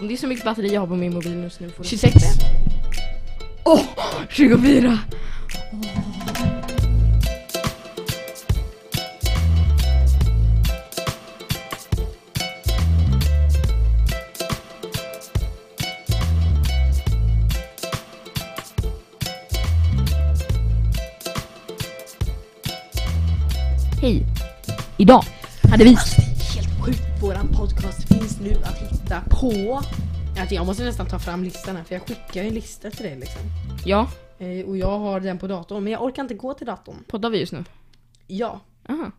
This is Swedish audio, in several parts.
Om det är så mycket batteri jag har på min mobil just nu får du 26. Åh! 24! Hej! Idag hade vi... på... Alltså jag måste nästan ta fram listan här för jag skickar ju en lista till dig liksom. Ja, Eh, och jag har den på datorn men jag orkar inte gå till datorn. poddar vi just nu? Ja. Aha.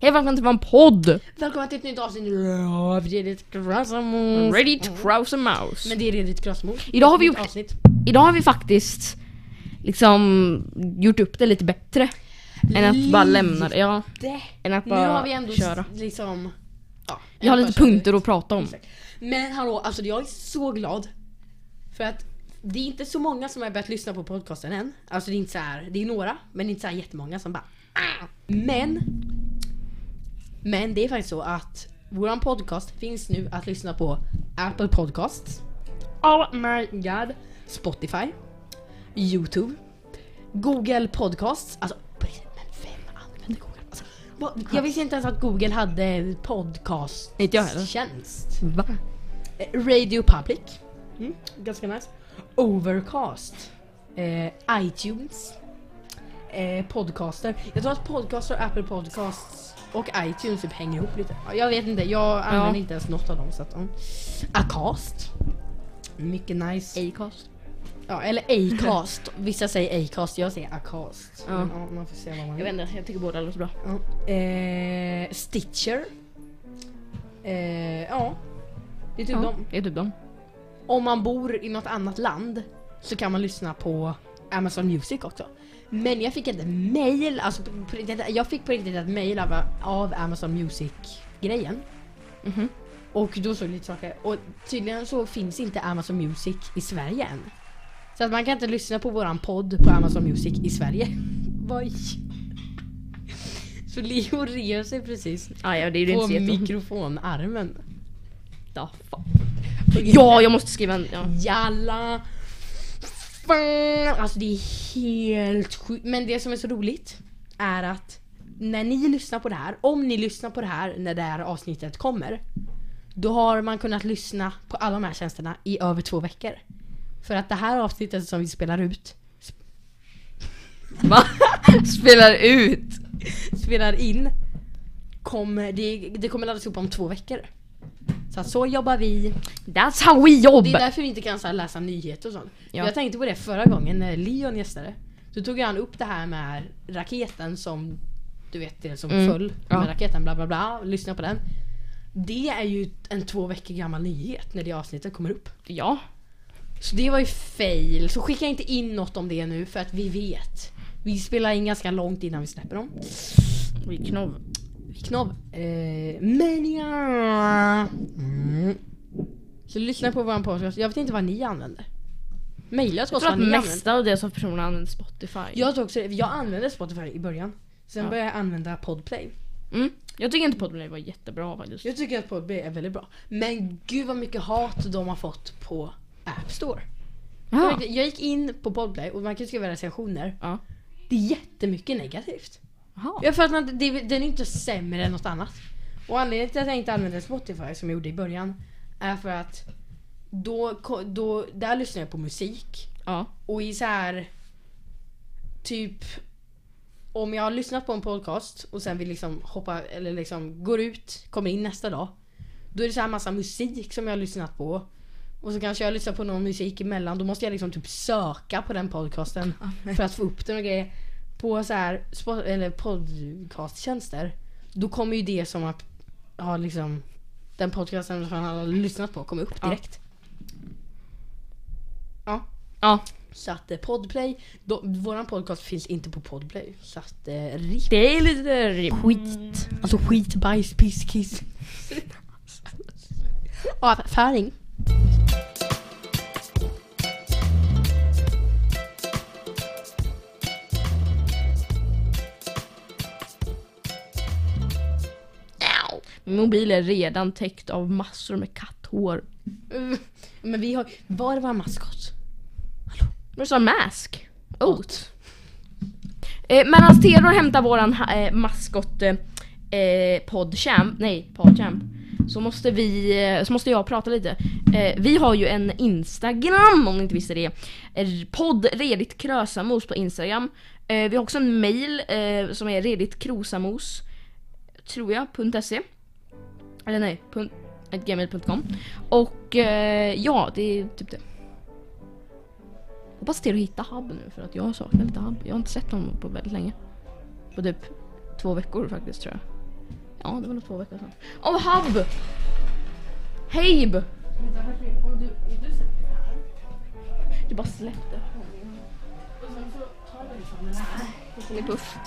Hej välkommen till vår podd! Välkommen till ett nytt avsnitt av to cross a mouse. Men det är Redigt Krasamos. Idag har vi gjort- avsnitt. Idag har vi faktiskt liksom gjort upp det lite bättre. Än att bara lämna det. Ja, än att Nu bara har vi ändå köra. liksom... Vi har lite punkter att prata om. Exakt. Men hallå, alltså jag är så glad. För att det är inte så många som har börjat lyssna på podcasten än. Alltså det är inte så här, det är några, men inte så här jättemånga som bara "Ah." Men Men det är faktiskt så att våran podcast finns nu att lyssna på Apple Podcasts Oh my god Spotify Youtube Google Podcasts Alltså jag visste inte ens att Google hade podcast Inte jag heller. tjänst. Va? Eh, Radio Public. Mm, ganska nice. Overcast. Eh, iTunes. Eh, podcaster. Jag tror att podcaster Apple Podcasts och iTunes typ hänger ihop lite. Ja, Jag vet inte, jag använder inte ens något av dem. Så att, ja. Acast. Mycket nice. Acast. Ja, eller Acast. Vissa säger Acast, jag säger Acast. Ja. Men, ja, man får se vad man Jag vet inte, jag tycker båda låter bra. Ja. Eh, Stitcher. Eh, ja. Det är typ Ja, dem. det är typ dem. Om man bor i något annat land så kan man lyssna på Amazon Music också. Men jag fick ett mail, alltså jag fick på riktigt ett mail av, av Amazon Music-grejen. Mhm. Och då såg det lite saker. Och tydligen så finns inte Amazon Music i Sverige än. Så att man kan inte lyssna på våran podd på Amazon Music i Sverige. Oj. Så Leo rev sig precis Ah, ja, det är ju på inte mikrofonarmen. Da, fan. Ja, jag måste skriva en... Ja. Jalla! Fan! Alltså det är helt sjukt. Men det som är så roligt är att när ni lyssnar på det här, om ni lyssnar på det här när det här avsnittet kommer. Då har man kunnat lyssna på alla de här tjänsterna i över två veckor. För att det här avsnittet som vi spelar ut, Va? Spelar ut? spelar in, kommer, det, det kommer laddas upp om två veckor. Så att så jobbar vi. That's how we job! Det är därför vi inte kan så här läsa nyheter och sånt. Ja. Jag tänkte på det förra gången när Leon gästade. Då tog han upp det här med raketen som du vet det som Mm. föll Ja. med raketen bla bla bla. Lyssna på den. Det är ju en två veckor gammal nyhet när det avsnittet kommer upp. Ja. Så det var ju fail. Så skicka inte in något om det nu för att vi vet. Vi spelar in ganska långt innan vi släpper dem. Vi knov. Knobb. Eh, men ja. Mm. Så lyssna på våran podcast. Jag vet inte vad ni använder. Maila oss Jag vad tror att ni använder. mesta av det som personer använder Spotify. Jag tror också. Jag använde Spotify i början. Sen Ja. började jag använda Podplay. Mm. Jag tycker inte Podplay var jättebra faktiskt. Jag tycker att Podplay är väldigt bra. Men gud vad mycket hat de har fått på App Store. Ja. Jag gick in på Podplay och man kan skriva recensioner. Ja. Det är jättemycket negativt. Jaha. Jag fattar inte, det, den är inte sämre än något annat. Och anledningen till att jag inte använder Spotify som jag gjorde i början är för att då, då där lyssnar jag på musik Ja. och i så här typ om jag har lyssnat på en podcast och sen vill liksom hoppa eller liksom går ut, kommer in nästa dag. Då är det så här massa musik som jag har lyssnat på. Och så kanske jag lyssnar på någon musik emellan. Då måste jag liksom typ söka på den podcasten för att få upp den och grejer. På så här eller podcasttjänster. Då kommer ju det som att ha liksom den podcasten som han har lyssnat på kommer upp Ja. direkt. Ja. Ja. Så att eh, Podplay, då, våran podcast finns inte på Podplay. Så att eh, RIP. Det är lite skit. Alltså skit, bajs, piss, kiss. Avföring. Min mobil är redan täckt av massor med katt katthår. Mm. Men vi har... Vad är vår maskot? Men det sa mask. Oat. Eh, medan Theodor hämtar våran eh, maskot eh, eh, podchamp, nej podchamp. Så måste vi, eh, så måste jag prata lite. Eh, vi har ju en Instagram om ni inte visste det. Eh, Podd Redigt Krösamos på Instagram. Eh, vi har också en mail eh, som är redigtkrosamos tror jag, .se. Eller nej, gmail.com. Och eh, ja, det är typ det. Hoppas det är att hitta Hub nu för att jag saknar lite Hub. Jag har inte sett honom på väldigt länge. På typ två veckor faktiskt tror jag. Ja, det var nog två veckor sedan. Åh, Hub! Hejb! Du bara släppte. Och sen så tar du liksom Kom i puff.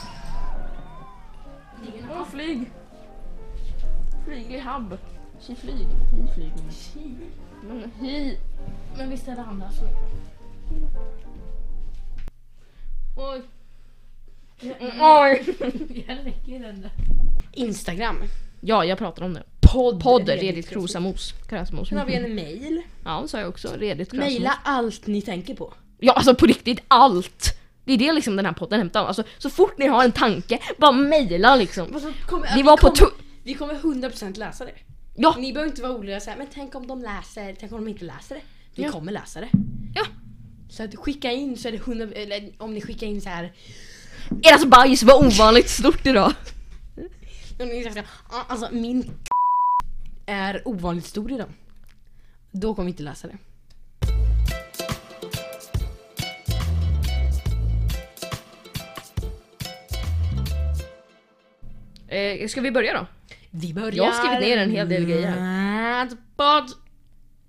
Åh, flyg! Flyglig Hub. Tji flyg. Hi flyg. Men hi. Men visst är det andra så. Oj. Oj. Jag räcker den där. Instagram. Ja, jag pratar om det. Podd. Podd Redigt Krosamos. Krasamos. Sen har vi en mail. Ja, det sa jag också. Redigt Krasamos. Maila allt ni tänker på. Ja, alltså på riktigt allt. Det är det liksom den här podden hämtar. Alltså, så fort ni har en tanke, bara mejla liksom. Alltså, kommer, Vi var på kommer, tu- Vi kommer 100% läsa det. Ja, Ni behöver inte vara oroliga såhär, men tänk om de läser, tänk om de inte läser det. Vi Ja. kommer läsa det. ja. Så att skicka in så är det 100, eller om ni skickar in så här. Ert bajs var ovanligt stort idag. om ni säger så här, "Ah, Alltså min är ovanligt stor idag. Då kommer vi inte läsa det. Eh, ska vi börja då? Vi börjar Jag har skrivit ner en hel del grejer med podd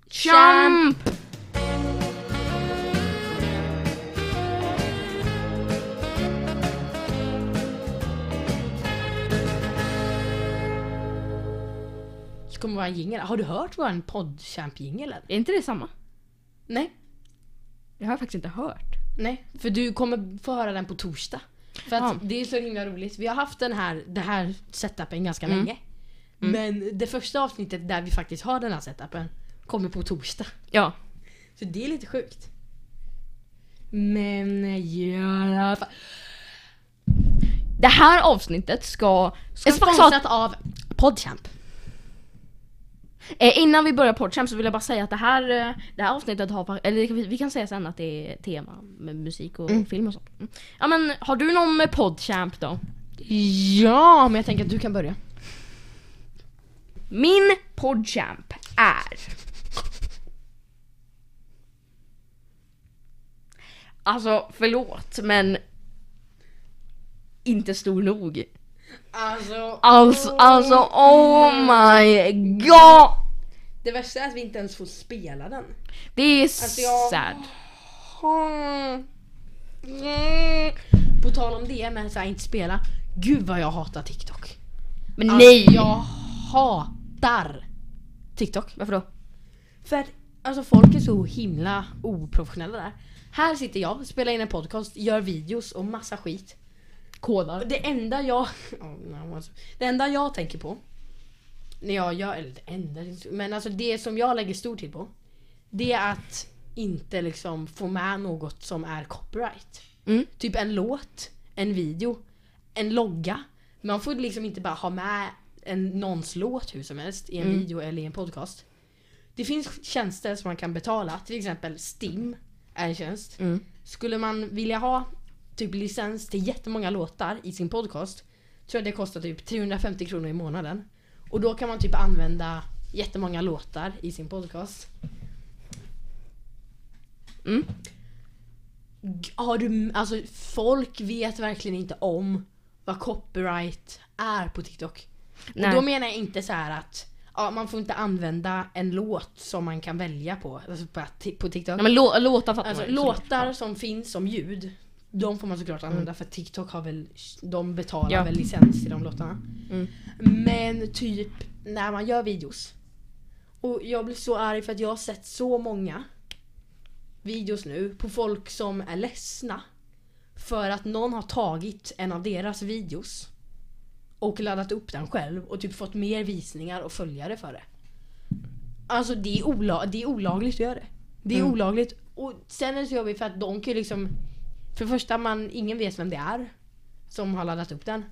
Champ! Det kommer vara en jingel. Har du hört vår poddchamp-jingel än? Är inte det samma? Nej. Jag har faktiskt inte hört. Nej, för du kommer få höra den på torsdag. För att Ja. det är så himla roligt. Vi har haft den här, det här setupen ganska Mm. länge. Men det första avsnittet där vi faktiskt har den här setupen kommer på torsdag. Ja. Så det är lite sjukt. Men ja. Det här avsnittet ska... ska sponsrat av Podchamp. Eh, innan vi börjar Podchamp så vill jag bara säga att det här, eh, det här avsnittet har, eller vi- kan säga sen att det är tema med musik och film och sånt. Mm. Ja men har du någon med Podchamp då? Ja, men jag tänker att du kan börja. Min Podchamp är... Alltså förlåt men... Inte stor nog. Alltså, Alltså, alltså oh my god! Det värsta är att vi inte ens får spela den. Det är Alltså, jag- sad. Mm. På tal om det med att inte spela. Gud vad jag hatar TikTok. Men Alltså, nej! Jag hatar TikTok. Varför då? För att alltså, folk är så himla oprofessionella där. Här sitter jag, spelar in en podcast, gör videos och massa skit. Kodar. Det enda jag... Oh, alltså. Det enda jag tänker på när jag gör, eller det enda, men alltså det som jag lägger stor tid på. Det är att inte liksom få med något som är copyright. Mm. Typ en låt, en video, en logga. Man får liksom inte bara ha med en, någons låt hur som helst i en Mm. video eller i en podcast. Det finns tjänster som man kan betala, till exempel Stim är en tjänst. Mm. Skulle man vilja ha typ licens till jättemånga låtar i sin podcast tror jag det kostar typ 350 kronor i månaden. Och då kan man typ använda jättemånga låtar i sin podcast. Mm. Har du, alltså folk vet verkligen inte om vad copyright är på TikTok. Nej. Och då menar jag inte så här att ja, man får inte använda en låt som man kan välja på, alltså på, på TikTok. Nej, men lå, låtar fattar Alltså man låtar som finns som ljud, de får man såklart använda för TikTok har väl, de betalar Ja. väl licens till de låtarna. Mm. Men typ när man gör videos. Och jag blir så arg för att jag har sett så många videos nu på folk som är ledsna. För att någon har tagit en av deras videos och laddat upp den själv och typ fått mer visningar och följare för det. Alltså det är, ola- det är olagligt att göra det. Det är Mm. olagligt. Och sen är det så jobbigt för att de kan ju liksom... För det första, man, ingen vet vem det är som har laddat upp den.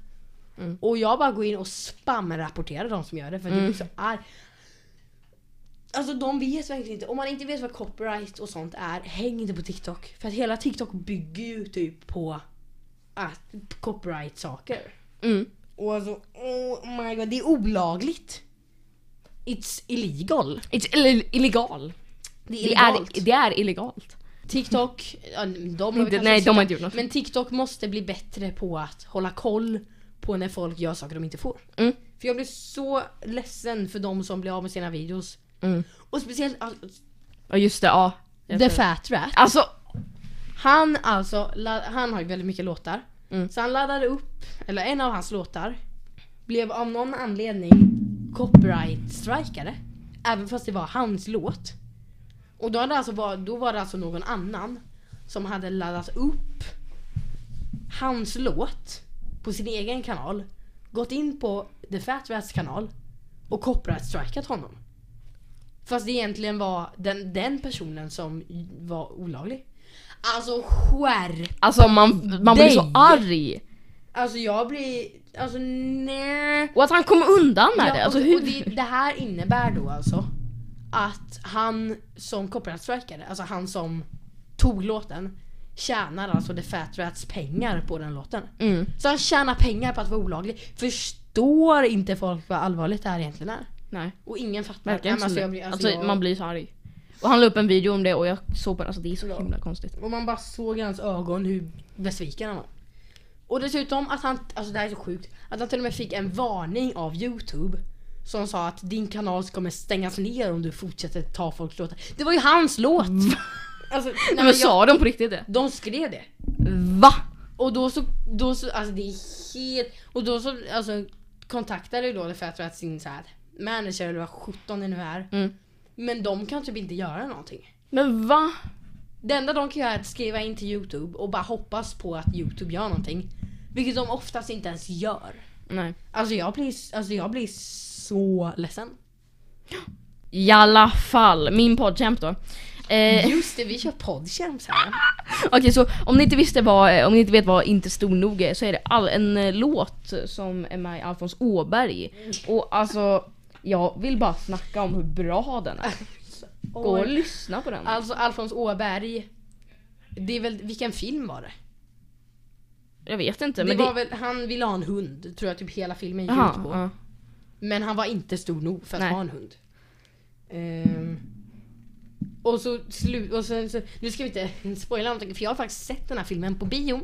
Mm. Och jag bara går in och spamrapporterar de som gör det för Mm. jag blir så arg. Alltså de vet verkligen inte. Om man inte vet vad copyright och sånt är, häng inte på TikTok. För att hela TikTok bygger ju typ på att copyright-saker. Mm. Och alltså, oh my god, det är olagligt. It's illegal. It's ill- illegal. Det är Det illegalt. är, det är illegalt. TikTok, ja, de har Inte, nej, de har inte gjort något. Men TikTok måste bli bättre på att hålla koll på när folk gör saker de inte får. Mm. För jag blir så ledsen för de som blir av med sina videos. Mm. Och speciellt alltså, Ja just det, ja. The. Fat Rat. Alltså, Han alltså, han har ju väldigt mycket låtar. Mm. Så han laddade upp, eller en av hans låtar blev av någon anledning copyright-strikade. Även fast det var hans låt. Och då, hade alltså var, då var det alltså någon annan som hade laddat upp hans låt på sin egen kanal, gått in på The Fat Rats kanal och copyright-strikat honom. Fast det egentligen var den, den personen som var olaglig. Alltså skärp alltså man, man blir så Dig. arg. Alltså jag blir, alltså nej. Och att han kom undan med det. Alltså och, hur? och det, det här innebär då alltså att han som copyright-strikade, alltså han som tog låten, tjänar alltså The Fat Rats pengar på den låten. Mm. Så han tjänar pengar på att vara olaglig. Förstår inte folk vad allvarligt det här egentligen är? Nej, Och ingen fattar. verkligen men inte jag blir- Alltså, jag- man blir så arg. Och han la upp en video om det och jag såg på det, alltså det är så himla konstigt. Och man bara såg i hans ögon hur besviken han var. Och dessutom att han, alltså det här är så sjukt, att han till och med fick en varning av Youtube. Som sa att din kanal kommer stängas ner om du fortsätter ta folks låtar. Det var ju hans låt! Alltså, nej, men jag, sa de på riktigt det? de skrev det. Va? Och då så, då så, alltså det är helt, och då så, alltså kontaktade ju då det för att sin så här manager eller vad 17 det nu är. Mm. Men de kan typ inte göra någonting. Men va? Det enda de kan göra är att skriva in till Youtube och bara hoppas på att Youtube gör någonting. Vilket de oftast inte ens gör. Nej. Alltså jag blir, alltså jag blir så ledsen. I alla fall, min poddchamp då. Eh, Just det, vi kör poddchamps här. Okej så om ni inte visste vad, om ni inte vet vad Inte stor nog är så är det all, en eh, låt som är med i Alfons Åberg. Och alltså, jag vill bara snacka om hur bra den är. Gå och lyssna på den. Alltså Alfons Åberg. Det är väl, vilken film var det? Jag vet inte Det, men var det... väl, han ville ha en hund, tror jag typ hela filmen gick Aha, ut på. ja. Men han var inte stor nog för att Nej. ha en hund. Ehm, och så slut, och sen så, nu ska vi inte spoila någonting för jag har faktiskt sett den här filmen på bio.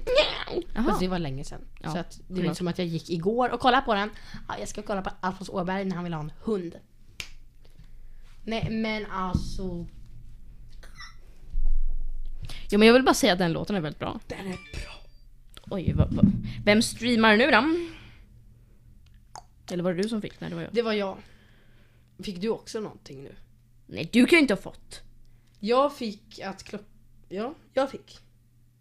Fast det var länge sedan. Ja, så att det inte som att jag gick igår och kollade på den. Ja, jag ska kolla på Alfons Åberg när han vill ha en hund. Nej men alltså, Ja men jag vill bara säga att den låten är väldigt bra. den är bra. Oj, vad, vad. vem streamar nu då? Eller var det du som fick? Nej det var jag. Det var jag. Fick du också någonting nu? Nej du kan ju inte ha fått. Jag fick att klock... Ja, jag fick.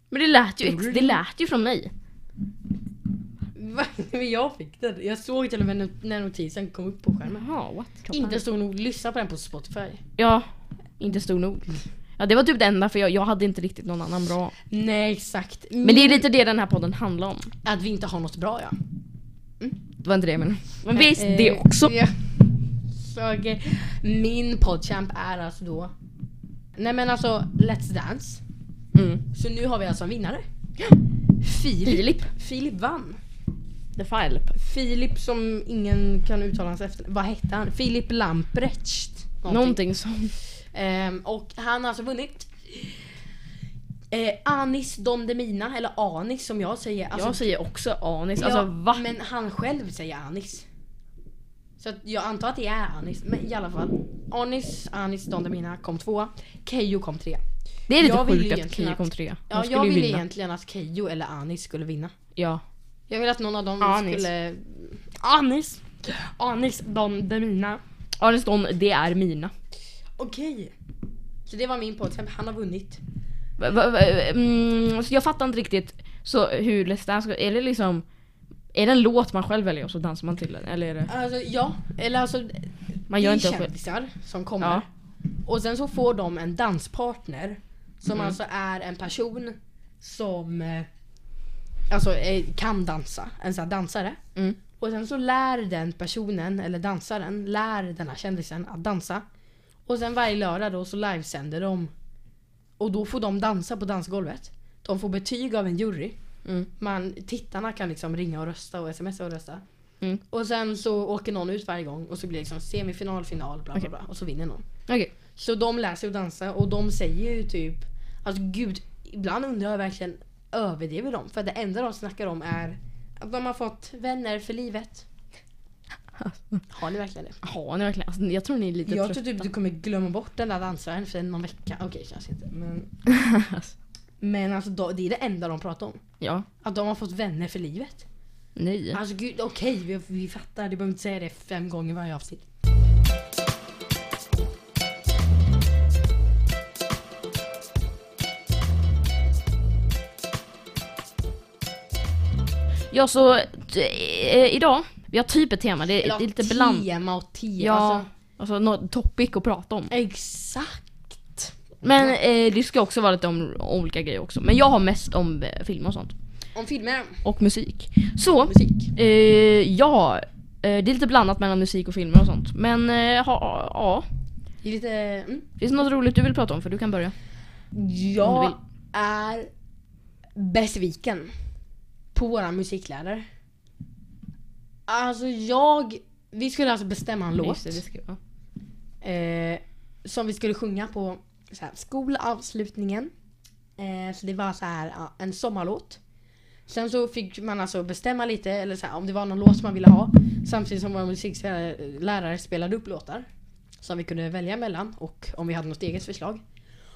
Men det lät ju, det lät ju från mig. Va? Men jag fick den. Jag såg till och med när notisen kom upp på skärmen. Jaha, what? Inte stod nog lyssna på den på Spotify. Ja, inte stor nog. Ja det var typ det enda för jag, jag hade inte riktigt någon annan bra. Nej exakt. Men det är lite det den här podden handlar om. Att vi inte har något bra ja. Det var inte det jag menade. Men visst, Eh, det också. Ja. Så, okej. Min podchamp är alltså då... Nej men alltså Let's Dance. Mm. Så nu har vi alltså en vinnare. Filip. Filip. Filip vann. The File. Filip som ingen kan uttala hans efter. Vad hette han? Filip Lamprecht. Någonting som... Ehm, och han har alltså vunnit eh, Anis Don Demina, eller Anis som jag säger. Alltså, jag säger också Anis. ja, Alltså va? Men han själv säger Anis. Så att jag antar att det är Anis, men i alla fall. Anis, Anis Don Demina kom två. Keyyo kom tre. Det är lite jag sjukt att Keyyo kom trea. Ja, jag ville vinna. egentligen att Keyyo eller Anis skulle vinna. Ja. Jag vill att någon av dem Anis. skulle... Anis! Anis Don Demina. Anis Don, det är mina. Okej. Så det var min podcast. Han har vunnit. Va, va, va, mm, så jag fattar inte riktigt så hur Let's Dance ska- Är det liksom... Är det en låt man själv väljer och så dansar man till den? Eller är det... Alltså ja, eller alltså Man gör inte kändisar som kommer. Ja. Och sen så får de en danspartner. Som Mm. alltså är en person som eh, alltså, eh, kan dansa. En sån här dansare. Mm. Och sen så lär den personen, eller dansaren, lär den här kändisen att dansa. Och sen varje lördag då så livesänder de. Och då får de dansa på dansgolvet. De får betyg av en jury. Mm. Man, tittarna kan liksom ringa och rösta och smsa och rösta. Mm. Och sen så åker någon ut varje gång och så blir det liksom semifinal, final, bla bla Okej. bla. Och så vinner någon. Okej. Så de lär sig att dansa och de säger ju typ Alltså gud, ibland undrar jag verkligen överdriver de? För det enda de snackar om är att de har fått vänner för livet. Har ni verkligen det? Har ni verkligen? Alltså, jag tror ni är lite Jag tror trötta. typ du kommer glömma bort den där dansaren för någon vecka. Okej, kanske inte. Men, men alltså då, det är det enda de pratar om. ja. Att de har fått vänner för livet. Nej. Alltså gud, okej vi, vi fattar. Du behöver inte säga det fem gånger varje avsnitt. Ja så eh, idag, vi har typ ett tema. Det, det är lite bland... tema och tema. Ja, Alltså, alltså något topic att prata om. exakt. Men eh, det ska också vara lite om olika grejer också. Men jag har mest om eh, film och sånt. Om filmer, Och musik. Så, musik. eh, ja. Eh, det är lite blandat mellan musik och filmer och sånt. Men eh, ha, ja. Det är lite... Mm. Finns det något roligt du vill prata om? För du kan börja. Om Jag är besviken på våra musiklärare. Alltså jag... Vi skulle alltså bestämma en låt Just det, det ska, ja. eh, som vi skulle sjunga på så här, skolavslutningen. Eh, så det var så här ja, en sommarlåt. Sen så fick man alltså bestämma lite, eller så här, om det var någon låt som man ville ha. Samtidigt som våra musiklärare spelade upp låtar. Som vi kunde välja mellan och om vi hade något eget förslag.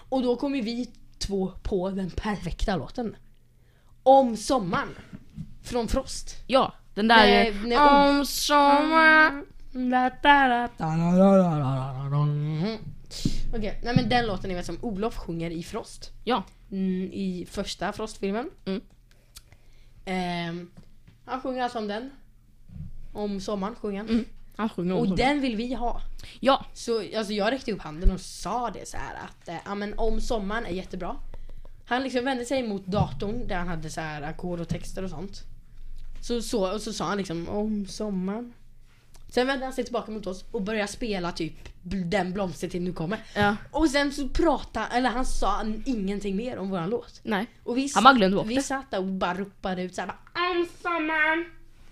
Och då kom ju vi två på den perfekta låten. Om sommaren. Från Frost. ja, den där... Nej, nej, oh. om sommar... Okej, nej men den låten är väl som Olof sjunger i Frost. Ja. Mm, I första Frost-filmen. Mm. Ehm, han sjunger alltså om den. Om sommaren sjunger han. Mm. Han sjunger om Och sommar. den vill vi ha. Ja, Så alltså, jag räckte upp handen och sa det så här att eh, ja, men om sommaren är jättebra. Han liksom vände sig mot datorn där han hade så här ackord och texter och sånt. Så, så, och så sa han liksom om sommaren. Sen vände han sig tillbaka mot oss och började spela typ den blomstertid nu kommer. ja. Och sen så pratade, eller han sa ingenting mer om våran låt. Nej. Och vi, Han bara glömde bort vi det. satt där och bara ropade ut såhär bara.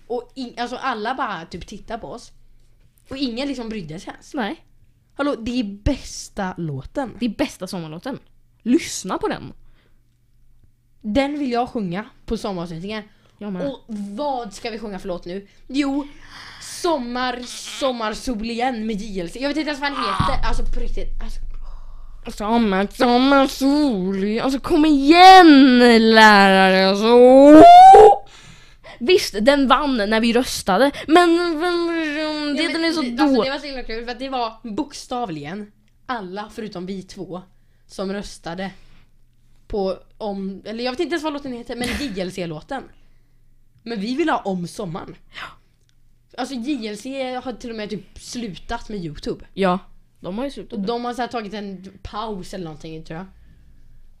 Och in, alltså alla bara typ tittade på oss. Och ingen liksom brydde sig ens. Nej. Hallå, det är bästa låten. Det är bästa sommarlåten. Lyssna på den. Den vill jag sjunga på sommaravslutningen. Och vad ska vi sjunga för låt nu? Jo, Sommar, sommarsol igen med JLC. Jag vet inte ens vad han heter. Alltså på riktigt. Alltså, Sommar, sommar, sol. Alltså kom igen lärare. Alltså. Visst, den vann när vi röstade. Men det, Ja, den är så det, alltså, det var så himla kul för att det var bokstavligen alla förutom vi två som röstade på om, eller jag vet inte ens vad låten heter, men JLC-låten. Men vi vill ha om sommaren. Alltså JLC har till och med typ slutat med Youtube. Ja, de har ju slutat. Och de har så här tagit en paus eller någonting tror jag.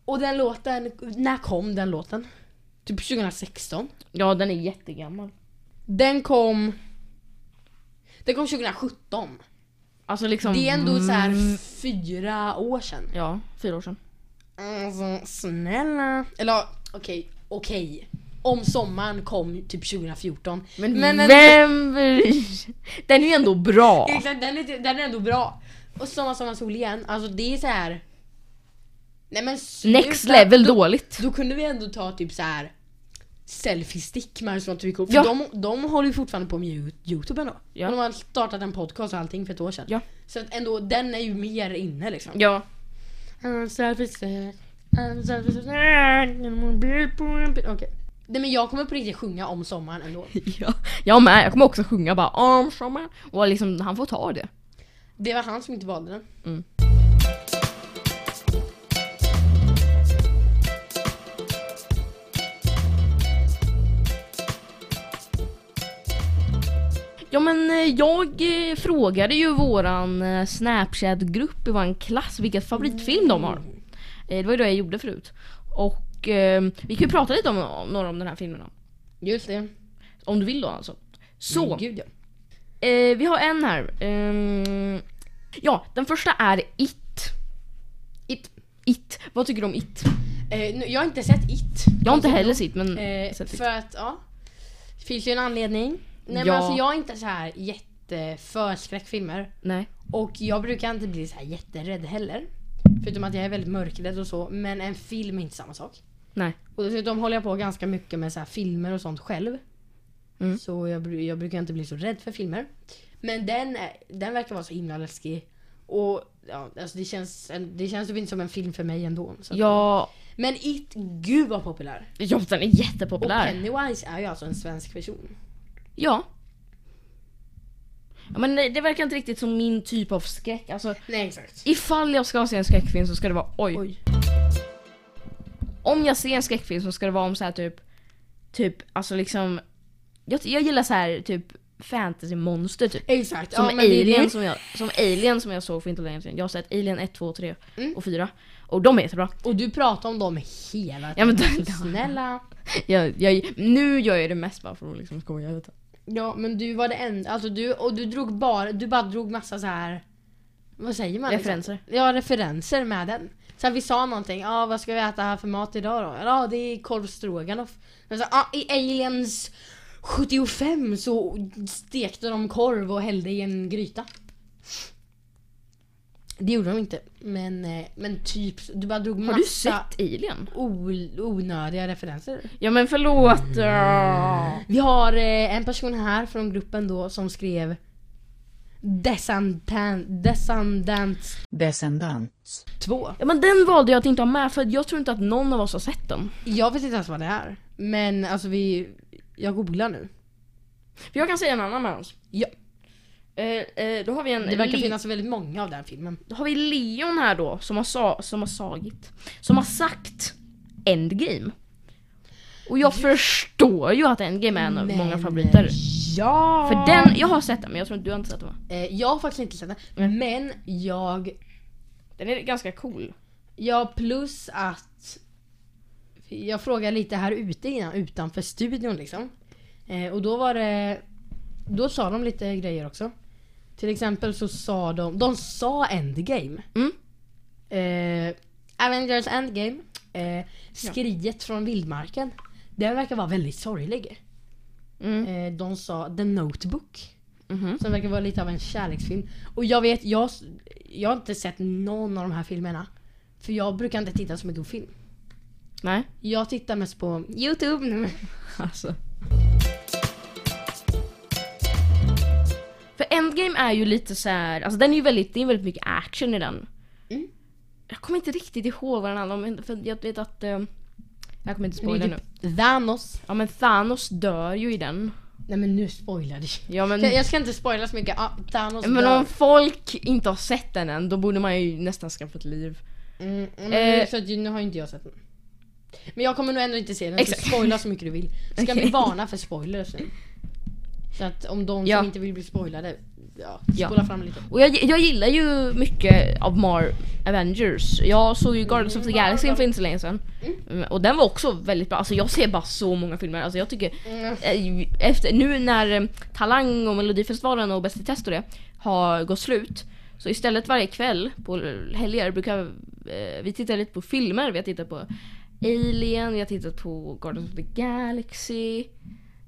Och den låten, när kom den låten? Typ 2016. Ja, den är jättegammal. Den kom... Den kom 2017. Alltså liksom... Det är ändå så här fyra år sedan. Ja, fyra år sedan. Alltså snälla. Eller okej, okej. Om sommaren kom typ 2014. Men, Men- men- vem? Den är ju ändå bra. Exakt, den är, den är ändå bra. Och Sommar, sommar, sol igen. Alltså det är så här. Nej men sluta. Next level då, dåligt. Då kunde vi ändå ta typ så här selfie-stick med sånt vi För Ja. de, de håller ju fortfarande på med Yo- Youtube ändå. Ja. Och de har startat en podcast och allting för ett år sedan. Ja. Så att ändå, den är ju mer inne liksom. Ja. En selfie-stick, en selfie-stick, en mobil på en bil. Nej men jag kommer på riktigt sjunga om sommaren ändå. ja. Jag med. Jag kommer också sjunga bara om sommar. Och liksom, han får ta det. Det var han som inte valde den. Mm. Ja men eh, jag eh, frågade ju våran eh, Snapchat-grupp i våran klass vilken favoritfilm de har. Eh, det var ju det jag gjorde förut. Och eh, vi kan ju prata lite om, om några om den här filmerna. Just det. Om du vill då alltså. Så, Men Gud, ja. eh, vi har en här. Ehm, ja, den första är It. It. It. Vad tycker du om It? Eh, nu- jag har inte sett It. Jag har inte heller sett men Eh, sett It. för att, ja. Det finns ju en anledning. Nej men Ja. alltså jag är inte så här jätte för skräckfilmer. Nej. Och jag brukar inte bli så här jätterädd heller. Förutom att jag är väldigt mörkrädd och så. Men en film är inte samma sak. Nej. Och dessutom håller jag på ganska mycket med så filmer och sånt själv. Mm. Så jag, jag brukar inte bli så rädd för filmer. Men den, är- den verkar vara så himla läskig. Och ja, alltså det känns, det känns typ inte som en film för mig ändå. Ja, Men It, gud vad populär. ja den är Och jättepopulär. Pennywise är ju alltså en svensk person. Ja. ja. Men det, det verkar inte riktigt som min typ av skräck. Alltså, Nej exakt. ifall jag ska se en skräckfilm så ska det vara oj. Oj. Om jag ser en skräckfilm så ska det vara om så här typ, typ alltså liksom, jag, jag gillar så här typ fantasy-monster typ. Exakt. Som, ja, är Alien som, jag, som Alien som jag såg för inte länge sedan. Jag har sett Alien 1, 2, 3 Mm. och 4. Och de är jättebra. Och du pratar om dem hela Ja, men tiden. det- Snälla. Jag, jag, nu gör jag det mest bara för att liksom skoja lite. Ja men du var det enda, alltså du, och du drog bara, du bara drog massa så här. Vad säger man? liksom? Referenser. Ja referenser med den. Så här, vi sa någonting, ja vad ska vi äta här för mat idag då? Ja det är korv stroganoff. Men så, ja, I Aliens 75 så stekte de korv och hällde i en gryta. Det gjorde de inte. Men, eh, men typ, du bara drog Har massa du sett Alien? onödiga referenser. Ja men förlåt. Uh. Vi har eh, en person här från gruppen då som skrev Descendant, Descendants Descendants. 2. Ja men den valde jag att inte ha med för jag tror inte att någon av oss har sett den. Jag vet inte ens vad det är. Men alltså vi, jag googlar nu. För jag kan säga en annan med oss. Ja. Eh, eh, då har vi en... Det verkar finnas väldigt många av den filmen. Då har vi Leon här då som har, sa, som har sagit. Som har sagt Endgame. Och jag förstår ju att Endgame är en av många favoriter. Ja! För den, jag har sett den men jag tror inte du har inte sett den va? Eh, jag har faktiskt inte sett den. Mm. Men jag, Den är ganska cool. ja plus att jag frågade lite här ute innan, utanför studion liksom. Eh, och då var det, då sa de lite grejer också. Till exempel så sa de, de sa Endgame. Mm. Eh, Avengers Endgame. Eh, skriet från vildmarken. Den verkar vara väldigt sorglig. Mm. Eh, de sa The Notebook. Mhm. Som verkar vara lite av en kärleksfilm. Och jag vet, jag, jag har inte sett någon av de här filmerna. För jag brukar inte titta så mycket på film. Nej. Jag tittar mest på YouTube. Alltså. För Endgame är ju lite så här, alltså den är ju väldigt, det är väldigt mycket action i den. Mm. Jag kommer inte riktigt ihåg vad den handlar om, för jag vet att... Eh, jag kommer inte spoila är nu. typ Thanos. Ja men Thanos dör ju i den. Nej men nu spoilar du. Ja men, Jag, ska inte spoila så mycket. Ah, Thanos men dör. om folk inte har sett den än, då borde man ju nästan skaffa ett liv. Mm, mm, Eh. så att, nu har inte jag sett den. Men jag kommer nog ändå inte se den. Exakt. Så spoila så mycket du vill. Ska Okej. vi varna för spoilers nu? Så att om de Ja. som inte vill bli spoilade, ja, Ja. spola fram lite. Och jag, jag gillar ju mycket av Mar Avengers. Jag såg ju Guardians of the Galaxy för inte så länge sedan. Mm, Och den var också väldigt bra. Alltså jag ser bara så många filmer. Alltså jag tycker Mm. eh, efter, nu när eh, Talang och Melodifestivalen och Bäst i test och det har gått slut så istället varje kväll på helger brukar eh, vi titta lite på filmer. Vi har tittat på Alien, vi har tittat på Guardians of the Galaxy.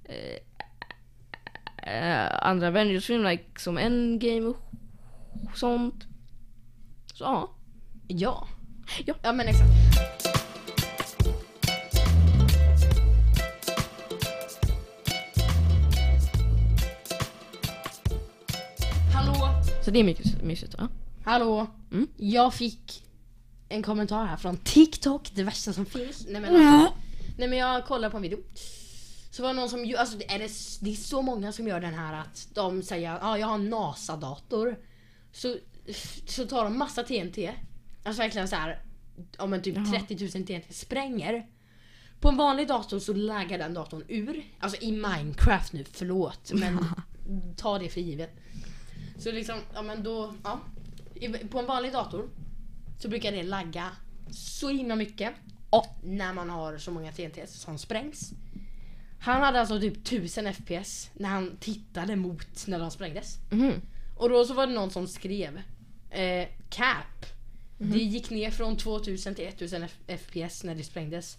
Eh, eh, andra Avengers-filmer like, som Endgame och sånt. Så ja. Ja. Ja. Ja men exakt. Hallå? Så det är mycket mysigt va? Hallå? Mm. Jag fick en kommentar här från TikTok, det värsta som finns. Nej men, alltså, nej, men jag kollade på en video. Så var det någon som, alltså det är, det, det är så många som gör den här att de säger att ah, jag har en NASA-dator. Så, så tar de massa TNT. Alltså verkligen så här, om en typ Jaha. 30 000 TNT spränger. På en vanlig dator så laggar den datorn ur. Alltså i Minecraft nu, förlåt. Men ta det för givet. Så liksom, ja men då, ja. På en vanlig dator så brukar det lagga så himla mycket när man har så många TNTs som sprängs. Han hade alltså typ 1000 FPS när han tittade mot när de sprängdes. Mhm. Och då så var det någon som skrev eh, Cap. Det gick ner från 2000 till 1000 F- FPS när det sprängdes.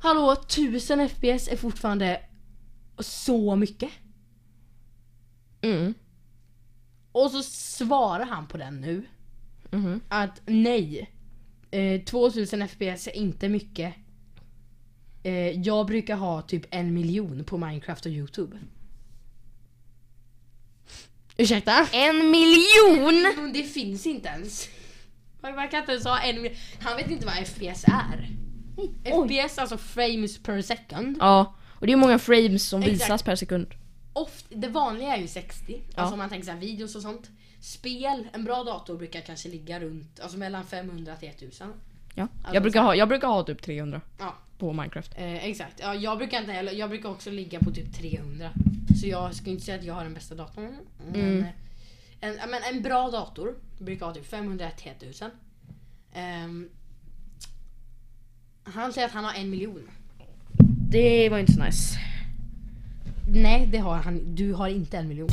Hallå, 1000 FPS är fortfarande så mycket. Mm. Och så svarar han på den nu Mhm. att nej. Eh, 2000 FPS är inte mycket. Eh, jag brukar ha typ en miljon på Minecraft och Youtube. Ursäkta? En miljon! Det finns inte ens. Man man kan inte ens ha en miljon. Han vet inte vad FPS är. FPS alltså frames per second. Ja, och det är många frames som Exakt. visas per sekund. Oft, det vanliga är ju 60. Ja. Alltså om man tänker så här videos och sånt. Spel, en bra dator brukar kanske ligga runt, alltså mellan 500 till 1000. Ja. Alltså, Jag, brukar ha, jag brukar ha typ 300 Ja, på Minecraft. eh, exakt. Ja, jag brukar inte heller, jag brukar också ligga på typ 300. Så jag skulle inte säga att jag har den bästa datorn. Men, Mm. eh, en, men en bra dator brukar ha typ 500 till 1000. Ehm, han säger att han har en miljon. Det var inte så nice. Nej, det har han. Du har inte en miljon.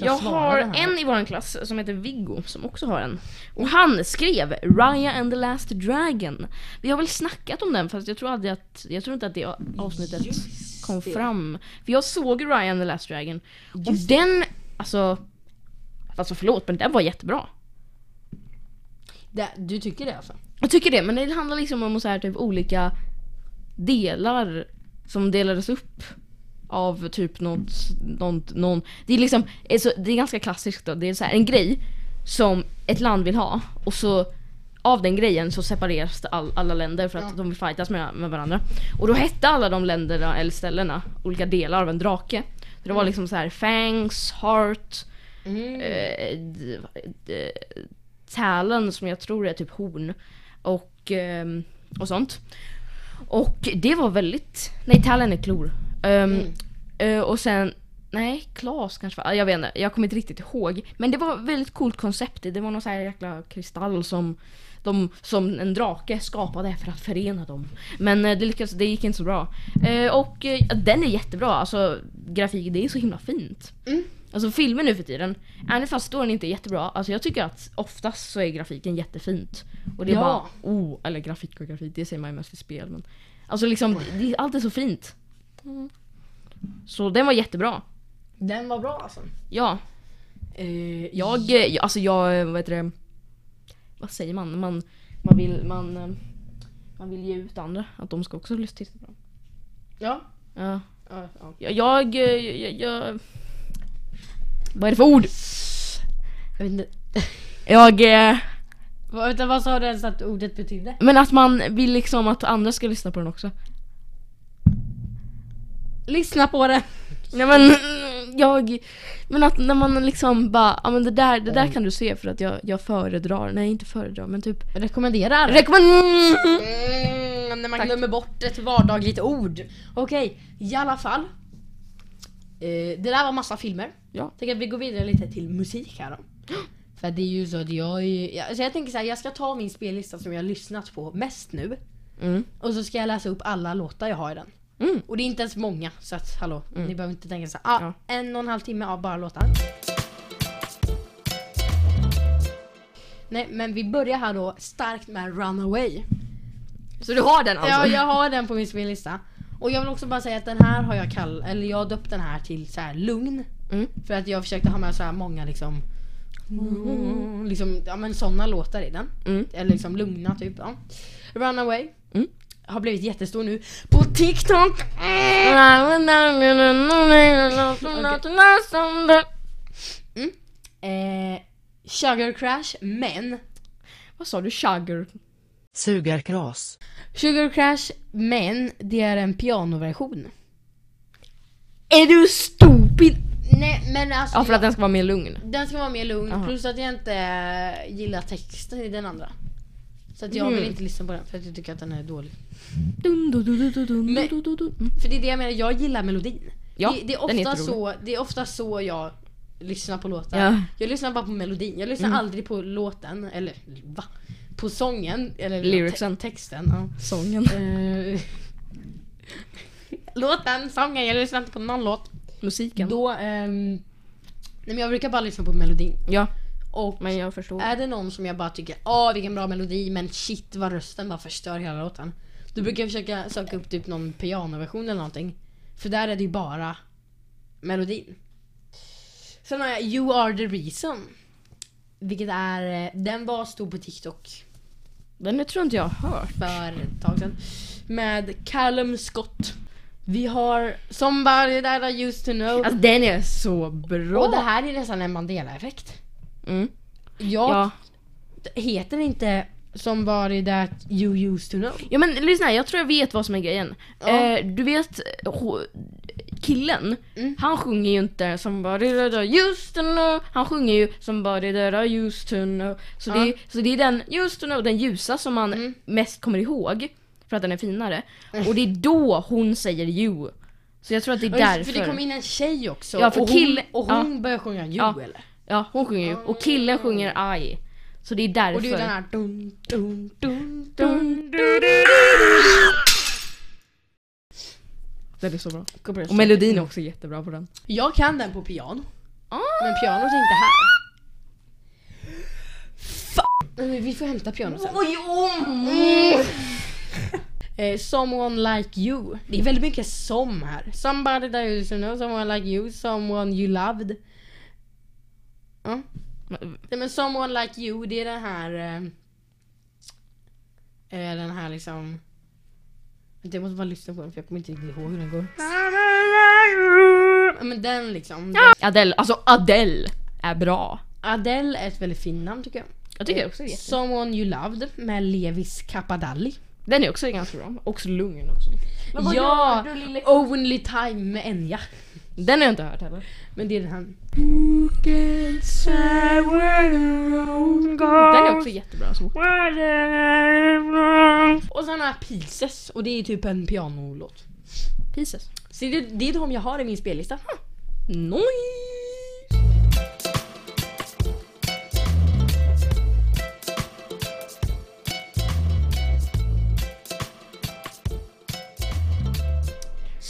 Men Jag svarar har här. en i vår klass som heter Viggo som också har en. Och han skrev Raya and the Last Dragon. Vi har väl snackat om den fast jag tror aldrig att, jag tror inte att det avsnittet Just kom det. fram. För jag såg Raya and the Last Dragon. Och Just den, alltså, alltså förlåt men den var jättebra. Det, du tycker det alltså? Jag tycker det, men det handlar liksom om så här, typ olika delar som delades upp av typ något, något någon, det är liksom, är så, det är ganska klassiskt då, det är så här, en grej som ett land vill ha och så av den grejen så separeras det all, alla länder för att Ja. de vill fightas med, med varandra. Och då hette alla de länderna, eller ställena, olika delar av en drake. Så det var liksom så här Fangs, Heart, Mm. eh, d- Talon som jag tror är typ horn och, ehm, och sånt. Och det var väldigt, nej Talon är klor. Ehm, Mm. Eh, och sen, nej Klas kanske var, jag vet inte, jag kommer inte riktigt ihåg. Men det var väldigt coolt koncept, det var någon så här jäkla kristall som de, som en drake skapade för att förena dem. Men eh, det, lyckades, det gick inte så bra. Eh, och den är jättebra, alltså grafik, det är så himla fint. Mm. Alltså filmer nu för tiden, även fast storyn inte är jättebra, alltså jag tycker att oftast så är grafiken jättefint. Och det är Ja. bara, oh, eller grafik och grafik, det säger man ju mest i spel men. Alltså liksom, det, allt är så fint. Mm. Så den var jättebra. Den var bra alltså. Ja. Eh, Jag, eh, alltså jag, vad heter det? Vad säger man? Man, man vill, man, eh, man vill ge ut andra, att de ska också lyssna titta på dem. Ja. Ja. ja, ja. Jag, jag, eh, jag, jag... Vad är det för ord? Jag vet inte. Jag... eh, Vad, vänta, vad sa du ens att ordet betydde? Men att man vill liksom att andra ska lyssna på den också. Lyssna på det! Nej men mm, jag... Men att när man liksom bara, ja men det där, det där kan du se för att jag, jag föredrar, nej inte föredrar men typ Rekommenderar. rekommend... Mm, när man Tack. glömmer bort ett vardagligt ord. Okej, i alla fall. Eh, det där var massa filmer. Ja. Tänk att vi går vidare lite till musik här då. För det är ju så att jag är jag, så jag tänker så här, jag ska ta min spellista som jag har lyssnat på mest nu. Mm. Och så ska jag läsa upp alla låtar jag har i den. Mm. Och det är inte ens många, så att hallå, Mm. ni behöver inte tänka så här, ah, Ja. en och en halv timme av bara låtar. Nej, men vi börjar här då starkt med Runaway. Så du har den alltså? Ja, jag har den på min spellista. Och jag vill också bara säga att den här har jag kall eller jag har döpt den här till så här lugn. Mm. För att jag försökte ha med så här många liksom Liksom, ja men såna låtar i den. Mm. Eller liksom lugna typ. Ja. Runaway. Mm. Har blivit jättestor nu på TikTok. Eh, Sugar Crash, men Vad sa du? Sugar? Sugarkras. Sugar Crash, men det är en pianoversion. Är du stupid? Nej men alltså Ja för att den ska vara mer lugn. den ska vara mer lugn Aha. plus att jag inte gillar texten i den andra. Så att jag vill Mm. inte lyssna på den för att jag tycker att den är dålig. Dun, dun, dun, Men-. För det är det jag menar, jag gillar melodin. Ja, det, det, är är ofta jätterolig. så, det är ofta så jag lyssnar på låtar. Ja. Jag lyssnar bara på melodin. Jag lyssnar Mm. aldrig på låten, eller va? På sången, eller Lyricsen. te- texten. Ja. Sången. Eh, låten, sången, jag lyssnar inte på någon låt. Musiken. Då, ehm, nej men jag brukar bara lyssna på melodin. Ja, Och men jag förstår. är det någon som jag bara tycker, åh vilken bra melodi men shit vad rösten bara förstör hela låten. Då brukar jag försöka söka upp typ någon pianoversion eller någonting. För där är det ju bara melodin. Sen har jag You are the reason. Vilket är, eh, den var stor på TikTok Den tror inte jag har hört. för ett tag sedan. Med Callum Scott. Vi har Somebody that I used to know. Alltså den är så bra. och det här är nästan en Mandela-effekt. Mm. Jag Ja. heter inte Somebody that you used to know. ja men lyssna, jag tror jag vet vad som är grejen. Ja. Eh, du vet ho- killen, Mm. han sjunger ju inte that I used to know. Han sjunger ju that I used to know. Så, Ja. det, så det är den used to know, den ljusa som man Mm. mest kommer ihåg. För att den är finare. Och det är då hon säger you. Så jag tror att det är Ja, därför. För det kom in en tjej också. Ja, för och kille- hon, och hon började sjunga You Ja. eller? Ja, hon sjunger ju. Och killen sjunger I. Så det är därför. Och det är den här dun, dun, dun, dun. Dun, du, du, du, Den är så bra. Och melodin är också jättebra på den. Jag kan den på piano. Ah. Men pianot är inte här. Men Vi får hämta pianot sen. Oj, oh. Eh, someone like you. Det är väldigt mycket som här. Somebody that you used to know, someone like you, someone you loved. Ja. Nej men someone like you, det är den här... Eh, eh, den här liksom... Jag måste bara lyssna på den för jag kommer inte riktigt ihåg hur den går. Men den liksom. Den. Adele, alltså Adele är bra. Adele är ett väldigt fint namn tycker jag. Jag tycker också det jätte... Someone you loved med Levis Capadalli. Den är också ganska bra. Också lugn också. Ja! du, Only time med Enya. Den har jag inte hört heller. Men det är den här. Den är också jättebra. Så. Och sen har jag Pieces och det är typ en pianolåt. Pieces. Så det, det är de jag har i min spellista. Noj!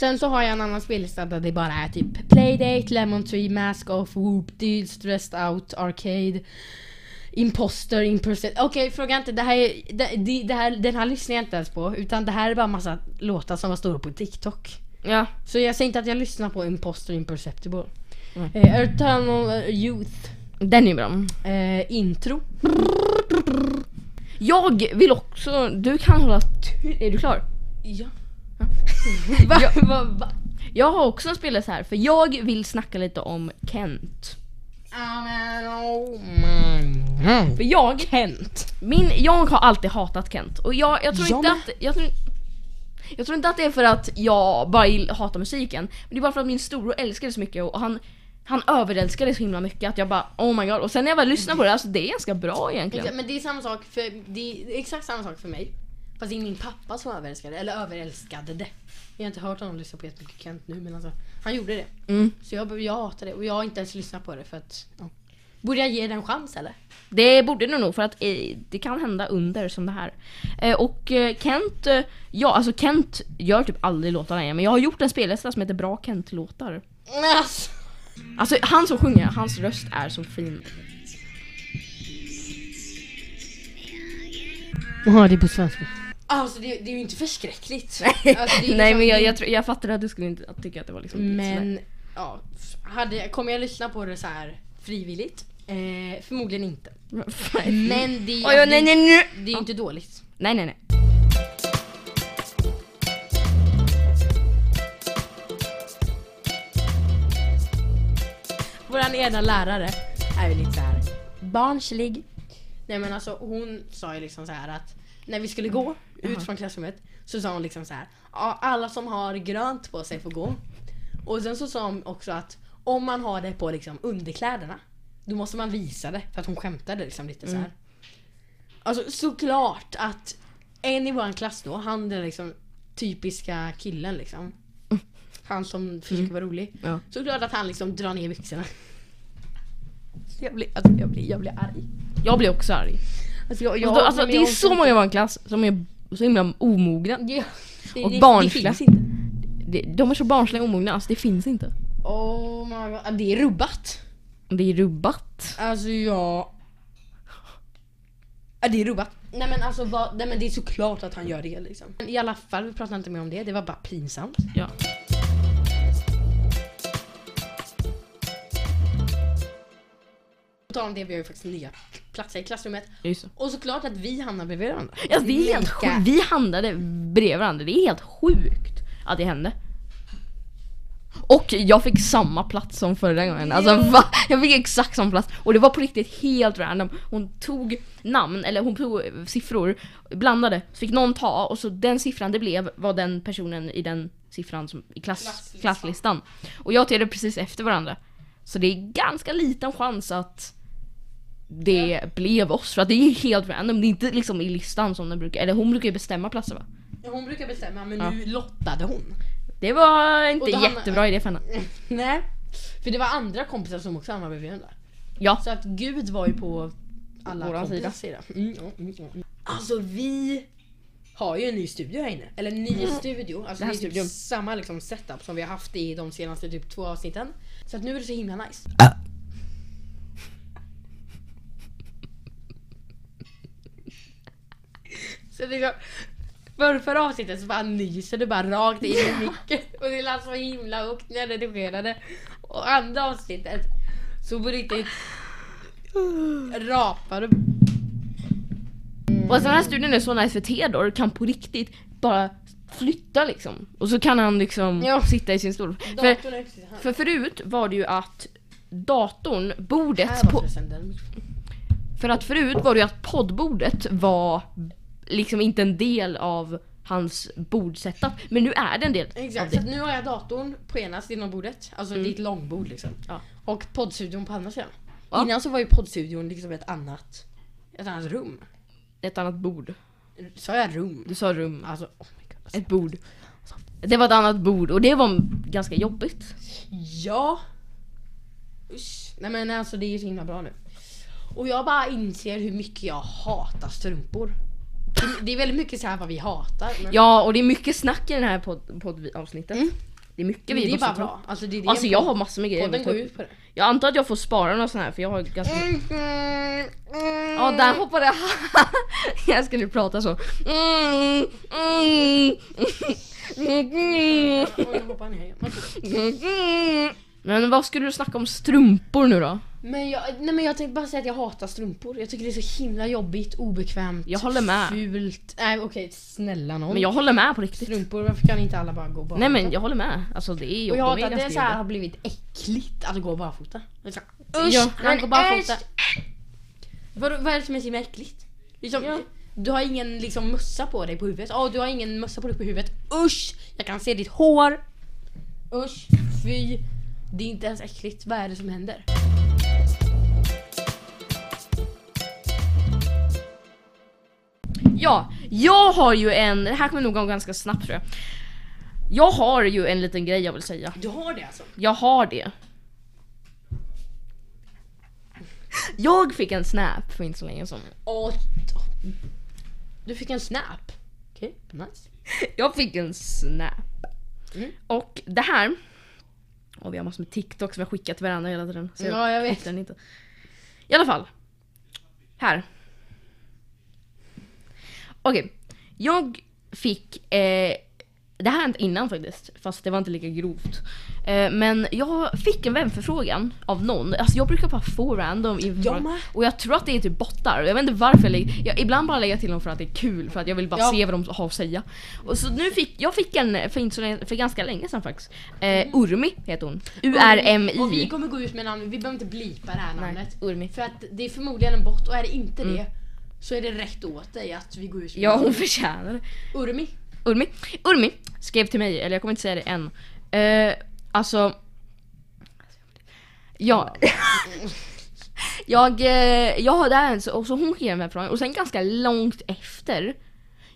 Sen så har jag en annan spellista där det bara är typ Playdate, Lemon Tree, Mask Off, Whoop, Dude, Stressed Out, Arcade, Imposter, Imperson. Okej, fråga inte. Det här, är, det, det, här, den här lyssnar jag inte ens på. Utan det här är bara massa låtar som var stora på TikTok. Ja. Så jag säger inte att jag lyssnar på Imposter, Imperceptible. Mm. Eh, Eternal eh, Youth. Den är bra. Eh, intro. Jag vill också, du kan hålla Är du klar? Ja. Va? Ja, va, va? Jag har också en spellista här för jag vill snacka lite om Kent. För jag, Kent. min, jag har alltid hatat Kent och jag, jag tror Jag inte med. att, jag tror, jag tror inte att det är för att jag bara gill- hatar musiken. Men det är bara för att min storbror älskar det så mycket och han, han överälskar det så himla mycket att jag bara oh my god. Och sen när jag väl lyssnar på det, alltså det är ganska bra egentligen. Men det är samma sak för, det är exakt samma sak för mig. Fast det är min pappa som överälskade eller överälskade det. Jag har inte hört honom lyssna på jättemycket Kent nu men alltså, han gjorde det. Mm. Så jag, jag hatar det och jag har inte ens lyssnat på det för att, ja. Borde jag ge det en chans eller? Det borde det nog för att eh, det kan hända under som det här. Eh, och eh, Kent, eh, ja alltså Kent gör typ aldrig låtar längre men jag har gjort en spellista som heter Bra Kent-låtar. Alltså. Alltså han som sjunger, hans röst är så fin. Jaha, det är på svenska. Alltså det, det är ju inte förskräckligt. Alltså, det Nej liksom- men jag, det- jag, tror- jag fattar att du skulle inte att tycka att det var liksom lite. Men ja, hade, kommer jag lyssna på det så här frivilligt? Eh, förmodligen inte. Men det, Oj, oj, nej, nej, nej. det är ju inte dåligt. nej nej nej. Våran ena lärare är ju lite så här barnslig. Nej men alltså hon sa ju liksom så här att när vi skulle gå ut från klassrummet så sa hon liksom så här. Ja, alla som har grönt på sig får gå. Och sen så sa hon också att om man har det på liksom underkläderna, då måste man visa det för att hon skämtade liksom lite så här. Alltså såklart att en i vår klass då, han den liksom typiska killen liksom. Han som försöker vara rolig. Ja. Såklart att han liksom drar ner byxorna. Jag blir, alltså jag blir, jag blir arg. Jag blir också arg. Alltså, jag, Alltså, alltså, men det är jag- så många i vår klass som är så himla omogna. Ja, det, Och det, barnsliga. Det finns inte. Det- De är så barnsliga och omogna, alltså det finns inte. Oh my god, det är rubbat. Det är rubbat. Alltså jag... Ja, det är rubbat. Nej men alltså vad, nej men det är såklart att han gör det liksom. Men I alla fall, vi pratar inte mer om det, det var bara pinsamt. Ja. Tal om det, vi har ju faktiskt nya platser i klassrummet. Just. Och såklart att vi hamnar bredvid varandra. Ja, det är helt sjukt. Vi handlade bredvid varandra. Det är helt sjukt att det hände. Och jag fick samma plats som förra gången. Alltså va? Jag fick exakt samma plats. Och det var på riktigt helt random. Hon tog namn, eller hon tog siffror, blandade. Så fick någon ta och så den siffran det blev var den personen i den siffran som, i klass, Klasslistan. klasslistan. Och jag tog precis efter varandra. Så det är ganska liten chans att det blev oss. För att det är helt random. Det är inte liksom i listan som den brukar, eller hon brukar ju bestämma platser va? Ja, Hon brukar bestämma men Ja. nu lottade hon. Det var inte jättebra idé för henne. Nej. För det var andra kompisar som också hamnade bredvid varandra. Ja. Så att Gud var ju på alla Våran kompisars sida. Mm, mm, mm, mm. Alltså vi har ju en ny studio här inne. Eller en ny studio. Alltså Det det, är typ samma liksom setup som vi har haft i de senaste typ två avsnitten. Så att nu är det så himla nice. Så det går... För förra avsnittet så bara nyser du bara rakt in i micken och det lät så himla högt när jag redigerade. Och andra avsnittet så på riktigt rapar du. Och den här studien är så nice för Theodor kan på riktigt bara flytta liksom. Och så kan han liksom Ja. sitta i sin stol. För, för förut var det ju att datorn, bordet på. För att förut var det ju att poddbordet var liksom inte en del av hans bordsetup. Men nu är det en del av Exakt, så det. att nu har jag datorn på ena sidan av bordet. Alltså är ett långbord liksom. Ja. Och poddstudion på andra sidan. Ja. Innan så var ju poddstudion liksom ett annat, ett annat rum. Ett annat bord. Sa jag rum? Du sa rum. Alltså oh my god. Alltså. Ett bord. Det var ett annat bord och det var ganska jobbigt. Ja. Usch. Nej men alltså det är så himla bra nu. Och jag bara inser hur mycket jag hatar strumpor. Det- Det är väldigt mycket så här vad vi hatar. Men Ja, och det är mycket snack i den här podd- poddavsnittet. Mm. Det är mycket vi det är bara bra. Alltså, det är det Alltså jag har massor med grejer jag ta går ut på det. Jag antar att jag får spara några sådana här för jag har ganska... Mm. Ja, där hoppade jag. jag skulle prata så. Mm, mm, mm, Oj, hoppar ner mm. Men vad skulle du snacka om strumpor nu då? Men jag, nej men jag tänkte bara säga att jag hatar strumpor. Jag tycker det är så himla jobbigt, obekvämt, Jag håller med. fult. Nej okej, snälla någon. Men jag håller med på riktigt. Strumpor, varför kan inte alla bara gå barfota? Nej men jag håller med. Alltså det är Och jag de hatar att det ganska så här jobbiga. har blivit äckligt att gå barfota. Det är så här, Usch! Ja, han går barfota. äsch! Vad, vad är det som är så himla äckligt? Liksom, Ja. Du har ingen liksom, mössa på dig på huvudet. Åh, du har ingen mössa på dig på huvudet. Usch! Jag kan se ditt hår. Usch! Fy! Det är inte ens äckligt. Vad är det som händer? Ja, jag har ju en, det här kommer nog gå ganska snabbt tror jag. Jag har ju en liten grej jag vill säga. Du har det alltså? Jag har det. Jag fick en snap för inte så länge sedan. Åh, du fick en snap. Okej, nice. Jag fick en snap. Mm. Och det här... Och vi har massor med TikTok som jag skickat till varandra hela tiden. Så Ja, jag vet. den inte. I alla fall. Här. Okej. Jag fick... Eh, det här har hänt innan faktiskt, fast det var inte lika grovt. Eh, men jag fick en vänförfrågan av någon. Alltså jag brukar bara få random med. Och jag tror att det är typ bottar. Jag vet inte varför jag lägger... Jag, ibland bara lägger jag till dem för att det är kul, för att jag vill bara Ja. se vad de har att säga. Och så nu fick jag fick en för, inte så länge, för ganska länge sedan faktiskt. Eh, Urmi heter hon. Och vi U-R-M-I. kommer gå ut med namn, vi behöver inte blipa det här Nej, namnet. Urmi. För att det är förmodligen en bot och är det inte Mm. det så är det rätt åt dig att vi går ut med Ja, hon förtjänar det. Urmi. Urmi. Urmi skrev till mig, eller jag kommer inte säga det än. Eh, alltså... Ja. jag, eh, jag det här, och så hon skrev den här frågan och sen ganska långt efter.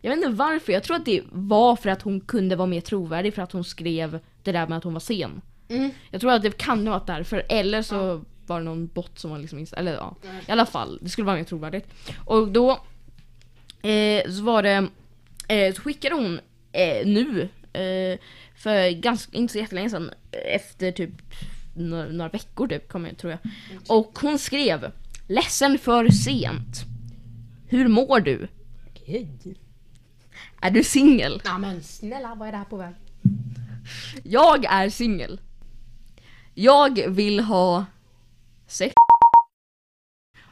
Jag vet inte varför, jag tror att det var för att hon kunde vara mer trovärdig för att hon skrev det där med att hon var sen. Mm. Jag tror att det kan ha varit därför, eller så var det någon bot som var liksom eller ja. I alla fall, det skulle vara mer trovärdigt. Och då eh, så var det, eh, så skickade hon eh, nu, för ganska, inte så jättelänge sedan, efter typ några, några veckor typ, kommer jag, tror jag. Och hon skrev Ledsen för sent. Hur mår du? Okej. Är du singel? Ja men snälla, vad är det här på väg? Jag är singel. Jag vill ha sex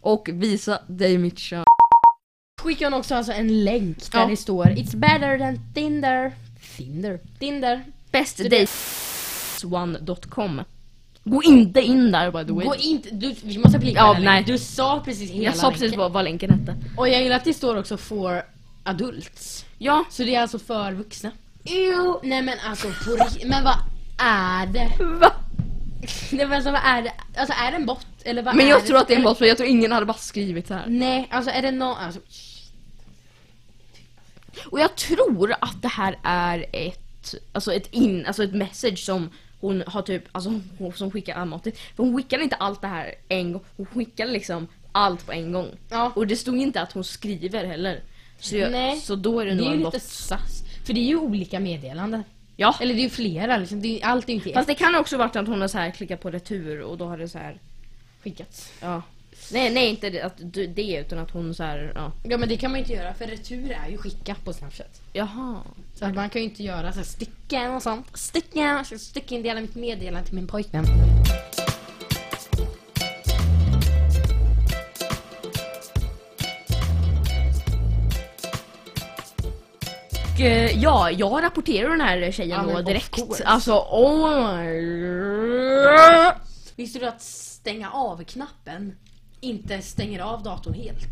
och visa dig mitt kön. Skickar hon också alltså en länk där Ja. det står It's better than Tinder. Tinder. Tinder. Bestdates1.com Gå inte in där by the way. Gå inte, du, vi måste blicka Ja, nej. Du sa precis hela jag sa precis länken. vad, vad länken hette. Och jag gillar att det står också for adults. Ja. Så det är alltså för vuxna. Jo, nej men alltså på Men vad är det? Va? Nej men alltså vad är det? Alltså är det en bot? Eller vad Men är jag tror att det är en bot för jag tror ingen hade bara skrivit så här. Nej, alltså är det någon, alltså Och jag tror att det här är ett, alltså ett in, alltså ett message som hon har typ, alltså hon, som skickar automatiskt. För hon skickade inte allt det här en gång, hon skickade liksom allt på en gång. Ja. Och det stod inte att hon skriver heller. Så, jag, Nej. så då är det, det nog är en sass. För det är ju olika meddelanden. Ja. Eller det är ju flera liksom, det är, allt är inte Fast det kan också varit att hon har så här klickat på retur och då har det så här, skickats. ja. Nej, nej inte att du- det utan att hon så här, ja. Ja men det kan man ju inte göra för retur är ju skicka på Snapchat. Jaha. Så att man kan ju inte göra så här stycken och sånt. Stycken, jag ska styckindela mitt meddelande till min pojkvän. Och, eh, ja, jag rapporterar den här tjejen Ja, men då of direkt. course. Alltså, oh Visste du att stänga av-knappen inte stänger av datorn helt?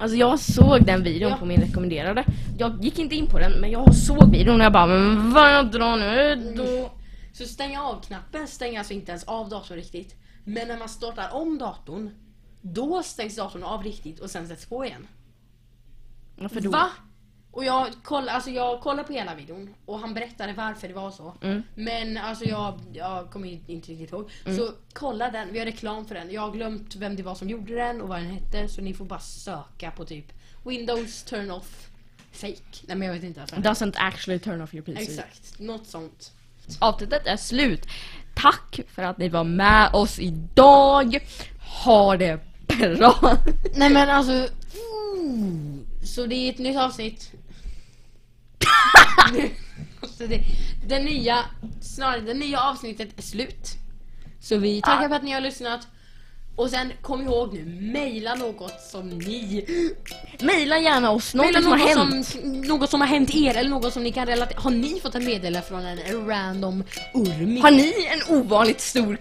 Alltså jag såg den videon Ja. på min rekommenderade. Jag gick inte in på den, men jag såg videon och jag bara men vad drar nu då? Så stänga av-knappen stänger alltså inte ens av datorn riktigt. Men när man startar om datorn, då stängs datorn av riktigt och sen sätts på igen. Varför då? Va? Och jag kollade, alltså jag kollade på hela videon och han berättade varför det var så. Mm. Men alltså jag, jag kommer inte riktigt ihåg. Så kolla den, vi har reklam för den. Jag har glömt vem det var som gjorde den och vad den hette. Så ni får bara söka på typ Windows turn off fake. Nej men jag vet inte. Alltså. Doesn't actually turn off your PC. Exakt, något sånt. Avsnittet är slut. Tack för att ni var med oss idag. Ha det bra. Nej men alltså... ooh. Så det är ett nytt avsnitt. så det, det nya, snarare det nya avsnittet är slut. Så vi tackar för att ni har lyssnat. Och sen kom ihåg nu, mejla något som ni... Maila gärna oss något Mejla som har något hänt. som, något som har hänt er eller något som ni kan relatera Har ni fått ett meddelande från en random urmig? Har ni en ovanligt stor